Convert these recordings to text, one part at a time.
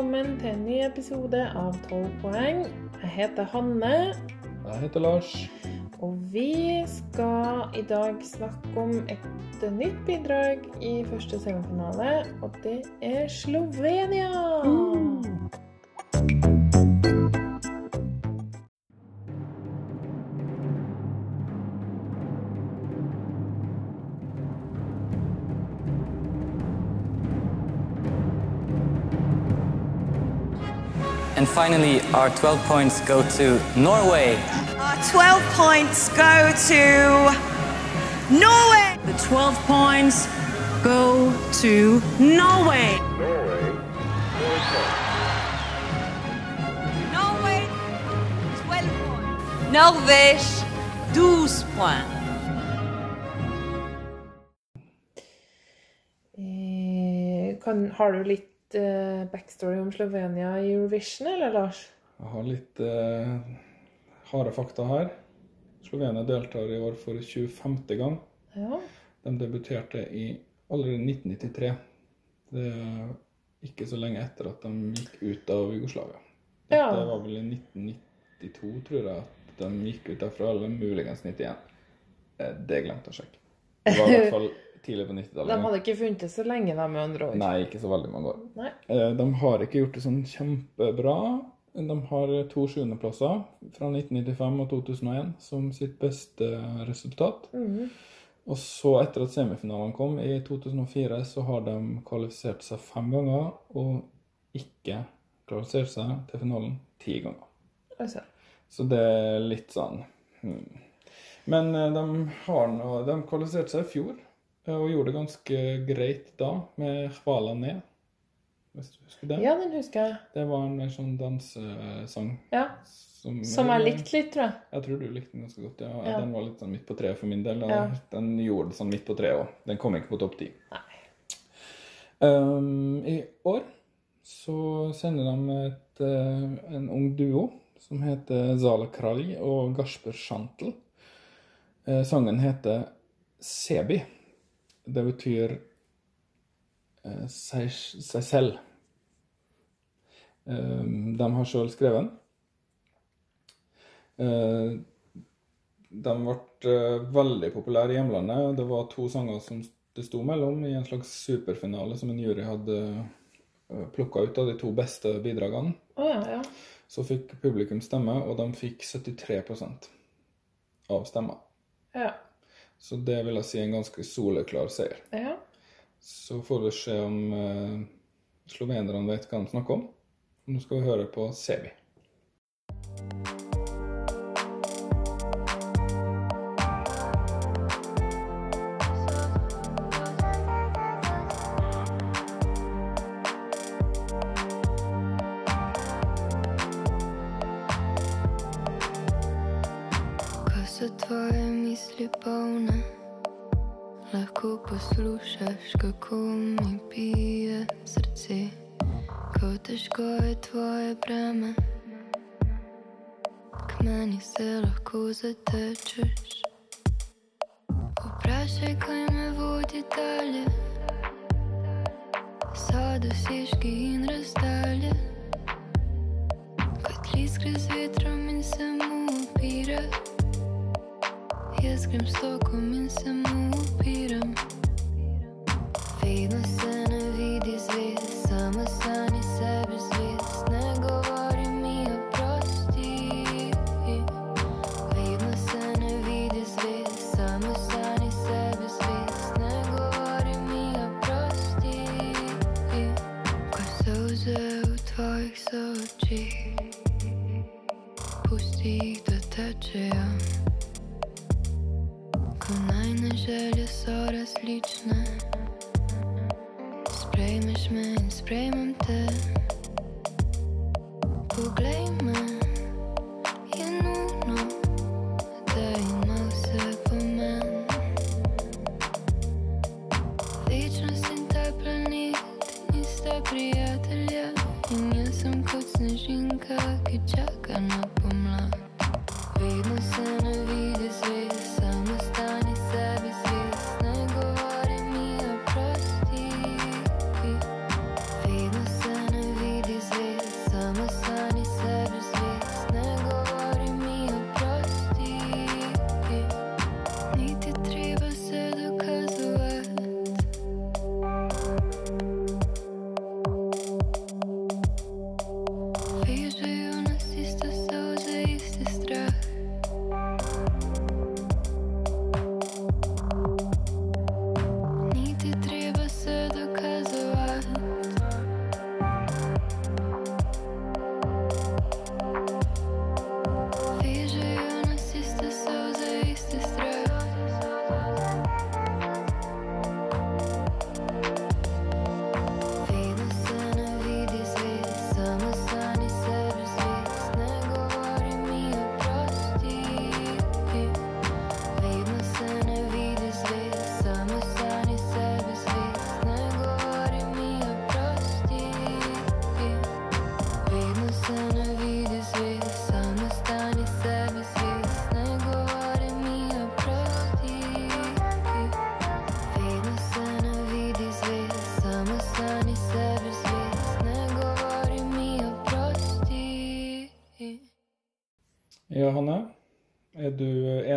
velkommen til en ny episode av 12 poeng. Jeg heter Hanne, Jeg heter Lars. og vi skal i dag snakke om et nytt bidrag i første semifinale, og det er Slovenia! And finally, our 12 points go to Norway. Our 12 points go to Norway. The 12 points go to Norway. Norway, 12 points. Norvège, 12 points. Eh, Kan, har du litt eh, backstory om Slovenia i Eurovision, eller Lars? Jeg har litt uh, harde fakta her. Slovenia deltar i år for 25. gang. Ja. De debuterte i allerede 1993. Det er ikke så lenge etter at de gikk ut av Jugoslavia. Dette Ja. var vel i 1992, tror jeg, at de gikk ut derfra. Eller muligens 91. Eh, Det glemte jeg å sjekke. Det var i hvert fall tidlig på 90-tallet. De hadde ikke funnet så lenge, da, med andre ord. Nei, ikke så veldig mange år. Nei. Eh, De har ikke gjort det sånn kjempebra. De har to sjuendeplasser fra 1995 og 2001 som sitt beste resultat. Mhm. Og så, etter at semifinalen kom i 2004, så har de kvalifisert seg fem ganger og ikke kvalifisert seg til finalen ti ganger. Altså. Så det er litt sånn hmm. Men eh, de har nå De kvalifiserte seg i fjor og gjorde det ganske greit da, med Hvala ned. Hvis du husker det? Ja, den husker jeg. Det var en mer sånn dansesang Ja. som Som jeg likte litt, tror jeg. Jeg tror du likte den ganske godt. Ja. Ja. Den var litt sånn midt på treet for min del. Ja. Den gjorde det sånn midt på treet òg. Den kom ikke på topp ti. Um, I år så sender de et, eh, en ung duo som heter Zala Kralj og Gasper Shantel. Eh, sangen heter Sebi. Det betyr eh, seg, seg selv. Um, de har sjøl skrevet den. Eh, de ble eh, veldig populære i hjemlandet. Det var to sanger som det sto mellom i en slags superfinale som en jury hadde plukka ut av de to beste bidragene. Oh, ja, ja. Så fikk publikum stemme, og de fikk 73 av stemmer. Ja. Så det vil jeg si er en ganske soleklar seier. ja. Så får vi se om eh, slovenerne vet hva de snakker om. Nå skal vi høre på Sebi. Ko misli polne, lahko poslušaš, kako mi bije srce, ko težko je tvoje breme. K meni se lahko zatečeš. Vprašaj, kaj me vodi dalje, so dosežki in razdalje. Kot list gre z vetrom я з кримстоком і самоупіром до приятеля И не сам замкнуть снежинка, кичак, она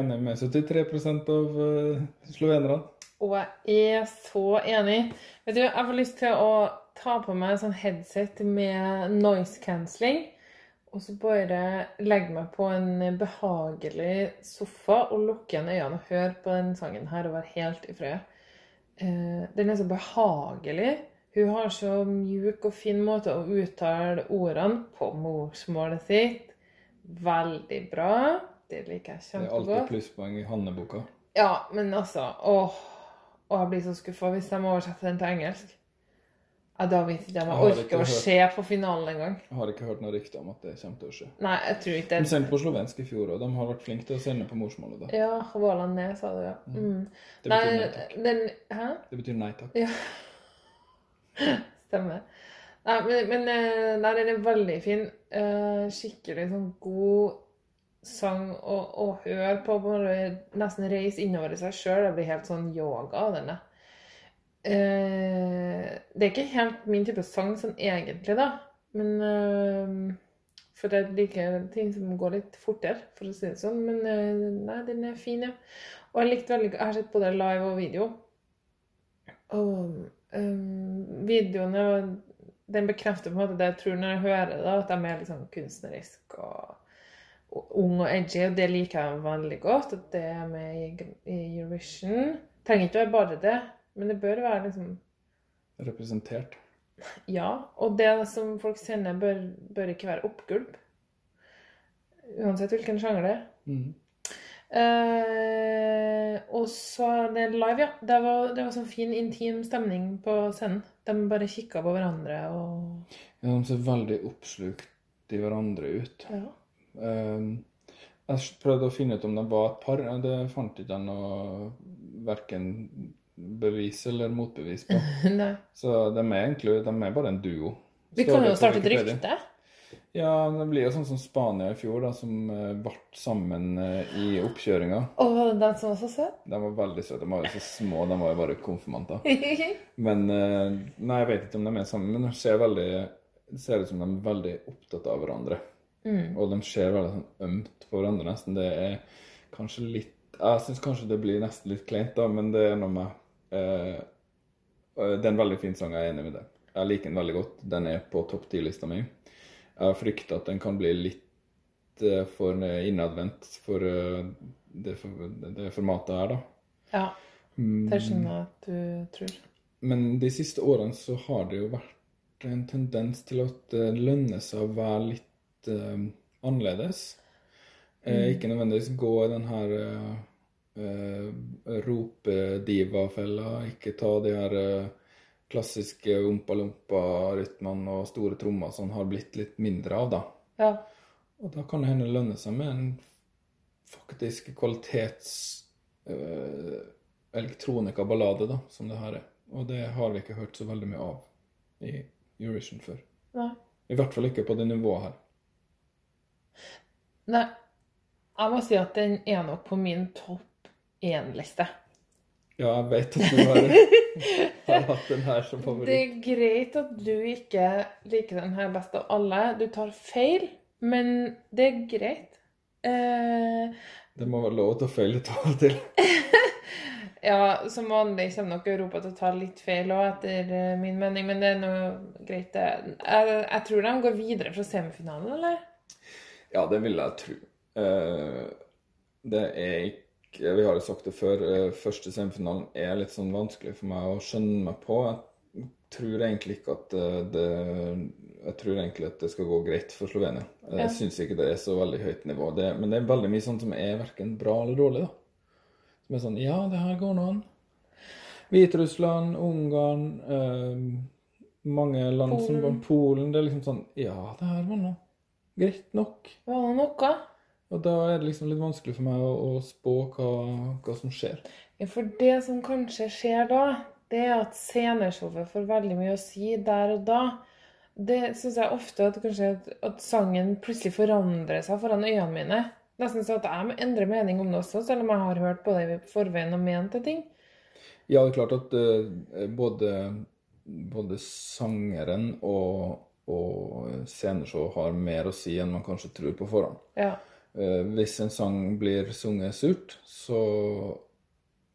enig med 73 av eh, slovenerne? Og jeg er så enig. Vet du, jeg får lyst til å ta på meg en sånn headset med noise cancelling. Og så bare legge meg på en behagelig sofa og lukke igjen øynene og høre på den sangen her og være helt i fred. Eh, den er så behagelig. Hun har så mjuk og fin måte å uttale ordene på morsmålet sitt. Veldig bra. Det liker jeg Det er alltid plusspoeng i Hanne-boka. Ja, men altså Åh. Og jeg blir så skuffa hvis de oversetter den til engelsk. Ja, Da vet ikke jeg om Jeg orker å se på finalen engang. Jeg har ikke hørt noe rykte om at det kommer til å skje. Nei, jeg tror ikke det. De sendte på slovensk i fjor, og de har vært flinke til å sende på morsmålet. da. Ja, Våland ned, sa du, ja. Mm. Det betyr nei takk. den Hæ? Det betyr nei takk. Ja. Stemmer. Nei, men, men der er den er veldig fin. Eh, skikkelig sånn god sang å, og høre på. Bare nesten reise innover i seg sjøl. Det blir helt sånn yoga av denne. Eh, det er ikke helt min type sang sånn egentlig, da. Men eh, For jeg liker ting som går litt fortere, for å si det sånn. Men eh, nei, den er fin, ja. Og jeg likte veldig Jeg har sett både live og video. Og um, videoene Den bekrefter på en måte det jeg tror når jeg hører det, at de er litt sånn kunstnerisk og, og ung og edgy. Og det liker jeg veldig godt. At det er med i, Eurovision. Trenger ikke å være bare det, men det bør være liksom Representert. Ja. Og det som folk sender, bør, bør ikke være oppgulp. Uansett hvilken sjanger det er. Mm. Eh, og så det live, ja. Det var, det var sånn fin, intim stemning på scenen. De bare kikka på hverandre og Ja, de ser veldig oppslukt i hverandre ut. Ja. Ehm, jeg prøvde å finne ut om de var et par. Det fant ikke jeg noe verken bevis eller motbevis på. Så de er egentlig de er bare en duo. Vi kan jo starte et rykte. Ja, det blir jo sånn som Spania i fjor, da, som eh, ble sammen eh, i oppkjøringa. Og var det den som var så søt? De var veldig søte. De var jo så små, de var jo bare konfirmanter. Men eh, Nei, jeg vet ikke om de er sammen, men det ser veldig det ser ut som de er veldig opptatt av hverandre. Mm. Og de ser veldig sånn ømt på hverandre, nesten. Det er kanskje litt Jeg syns kanskje det blir nesten litt kleint, da, men det er noe med eh, eh, Det er en veldig fin sang, jeg er enig med deg. Jeg liker den veldig godt. Den er på topp ti-lista mi. Jeg frykter at den kan bli litt eh, for innadvendt for eh, det, for det formatet her, da. Ja. Mm. Det skjønner jeg at du tror. Men de siste årene så har det jo vært en tendens til at det lønner seg å være litt eh, annerledes. Mm. ikke nødvendigvis gå i den her uh, eh, ropediva-fella. Ikke ta de her eh, klassiske ompa-lompa-rytmene og store trommer som har blitt litt mindre av, da. Ja. Og da kan det hende lønne seg med en faktisk kvalitets uh, elektronika-ballade, da, som det her er. Og det har vi ikke hørt så veldig mye av i Eurovision før. Nei. I hvert fall ikke på det nivået her. Nei. Jeg må si at den er nok på min topp én-liste. Ja, jeg vet at du har, har hatt den her som Det er greit at du ikke liker den her best av alle. Du tar feil, men det er greit. Eh, Det må være lov til å feile litt av og til. ja, som vanlig kommer nok Europa til å ta litt feil òg, etter eh, min mening, men det er noe greit, det. Jeg, jeg tror de går videre fra semifinalen, eller? Ja, det vil jeg tro. Eh, det er ikke Vi har jo sagt det før. eh, første semifinalen er litt sånn vanskelig for meg å skjønne meg på. Jeg tror egentlig ikke at eh, det Jeg tror egentlig at det skal gå greit for Slovenia. Jeg Ja. syns ikke det er så veldig høyt nivå. Det, men det er veldig mye sånt som er verken bra eller dårlig, da. Som er sånn Ja, det her går nå an. Hviterussland, Ungarn eh, Mange land som Polen. Polen. Det er liksom sånn Ja, det her var nå greit nok. Var det noe? Og da er det liksom litt vanskelig for meg å, å spå hva, hva som skjer. Ja, for det som kanskje skjer da, det er at sceneshowet får veldig mye å si der og da. Det syns jeg ofte at kanskje at, at sangen plutselig forandrer seg foran øynene mine. Nesten sånn at jeg må endre mening om det også, selv om jeg har hørt både i forveien og ment til ting. Ja, det er klart at uh, både, både sangeren og, og sceneshow har mer å si enn man kanskje tror på forhånd. Ja. eh, hvis en sang blir sunget surt, så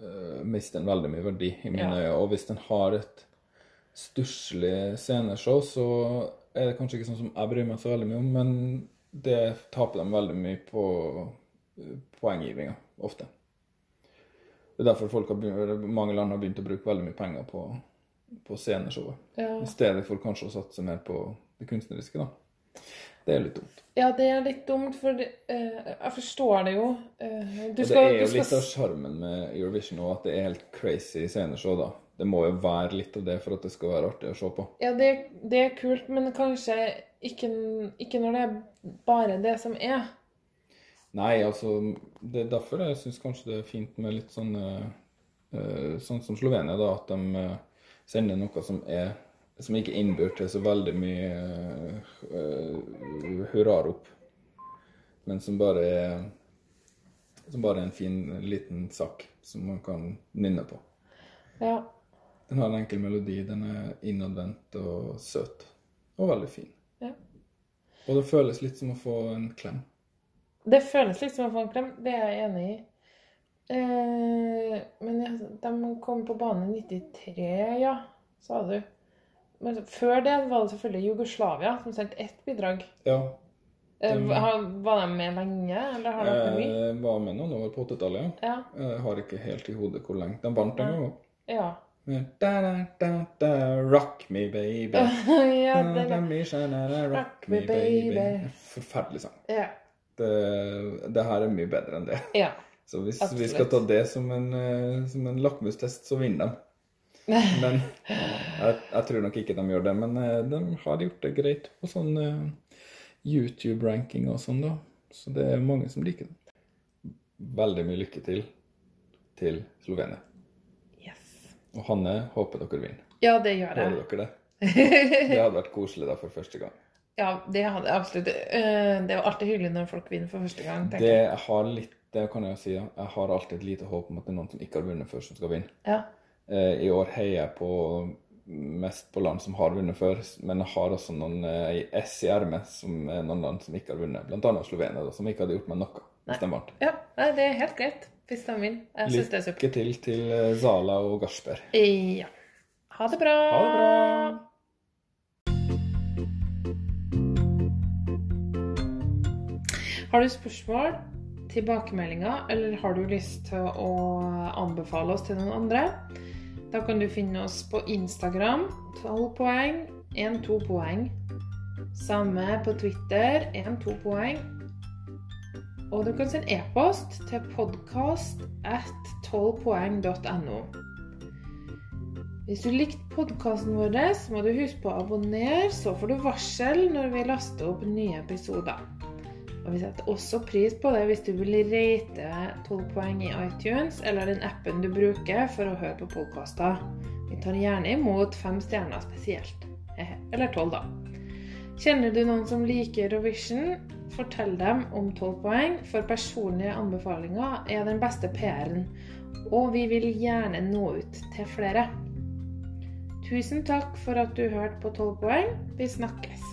eh, mister den veldig mye verdi i mine Ja. øyne. Og hvis den har et stusslig sceneshow, så er det kanskje ikke sånn som jeg bryr meg så veldig mye om, men det taper dem veldig mye på eh, poenggivinga, ofte. Det er derfor folk har begynt, mange land har begynt å bruke veldig mye penger på, på sceneshowet. Ja. I stedet for kanskje å satse mer på det kunstneriske, da. Det er litt dumt. ja, det er litt dumt, for det- eh, jeg forstår det jo. Eh, du Og skal, det er jo skal litt av sjarmen med Eurovision òg, at det er helt crazy sceneshow, da. Det må jo være litt av det for at det skal være artig å se på. Ja, det, det er kult, men kanskje ikke, ikke når det er bare det som er. Nei, altså Det er derfor jeg syns kanskje det er fint med litt sånn eh, Sånn som Slovenia, da, at de eh, sender noe som er som ikke innbyr til så veldig mye uh, hurrarop, men som bare er som bare er en fin liten sak som man kan nynne på. Ja. Den har en enkel melodi, den er innadvendt og søt. Og veldig fin. Ja. Og det føles litt som å få en klem. Det føles litt som å få en klem. Det er jeg enig i. Eh, men ja, de kom på banen i 93, ja, sa du. Men før det var det selvfølgelig Jugoslavia som sendte ett bidrag. Ja. Eh, Mm. var de med lenge, eller har de vært mye? Eh, var med noen år på 80-tallet, ja. Ja. Jeg har ikke helt i hodet hvor lenge. De vant gang òg. Ja. Da, da, da, da, rock me, baby. ja, Da, da, me, da, rock me, baby. Forferdelig sang. ja. Det, det her er mye bedre enn det. ja. Så hvis Absolutt. vi skal ta det som en, eh, som en lakmustest, så vinner de. Men jeg, jeg tror nok ikke de gjør det. Men eh, de har gjort det greit på sånn eh, YouTube-ranking og sånn, da. Så det er mange som liker det. Veldig mye lykke til til Slovenia. Yes. Og Hanne, håper dere vinner. Ja, det gjør jeg. Håper dere det? Det hadde vært koselig da for første gang. Ja, det hadde jeg absolutt. Det er jo alltid hyggelig når folk vinner for første gang. tenker jeg. Det har litt, det kan jeg jo si, jeg har alltid et lite håp om at det er noen som ikke har vunnet før, som skal vinne. Ja. Eh, I år heier jeg på mest på land som har vunnet før, men jeg har også noen eh, i S i ermet som er noen land som ikke har vunnet. Blant annet Slovenia, da, som ikke hadde gjort meg noe hvis de vant. ja. Nei, det er helt greit hvis de vinner. Jeg syns det er supert. Lykke til til eh, Zala og Garsberg. Ja. Ha det bra. Ha det bra! Har du spørsmål, tilbakemeldinger, eller har du lyst til å anbefale oss til noen andre? Da kan du finne oss på Instagram, 12 poeng, 1-2 poeng. Samme på Twitter, 1-2 poeng. Og du kan sende e-post til podkast at 12poeng.no. Hvis du likte podkasten vår, så må du huske på å abonnere, så får du varsel når vi laster opp nye episoder. Og vi setter også pris på det hvis du vil rate 12 poeng i iTunes eller den appen du bruker for å høre på podkaster. Vi tar gjerne imot fem stjerner spesielt. Eh, Eller tolv, da. Kjenner du noen som liker Eurovision? Fortell dem om 12 poeng, for personlige anbefalinger er den beste PR-en. Og vi vil gjerne nå ut til flere. Tusen takk for at du hørte på 12 poeng. Vi snakkes.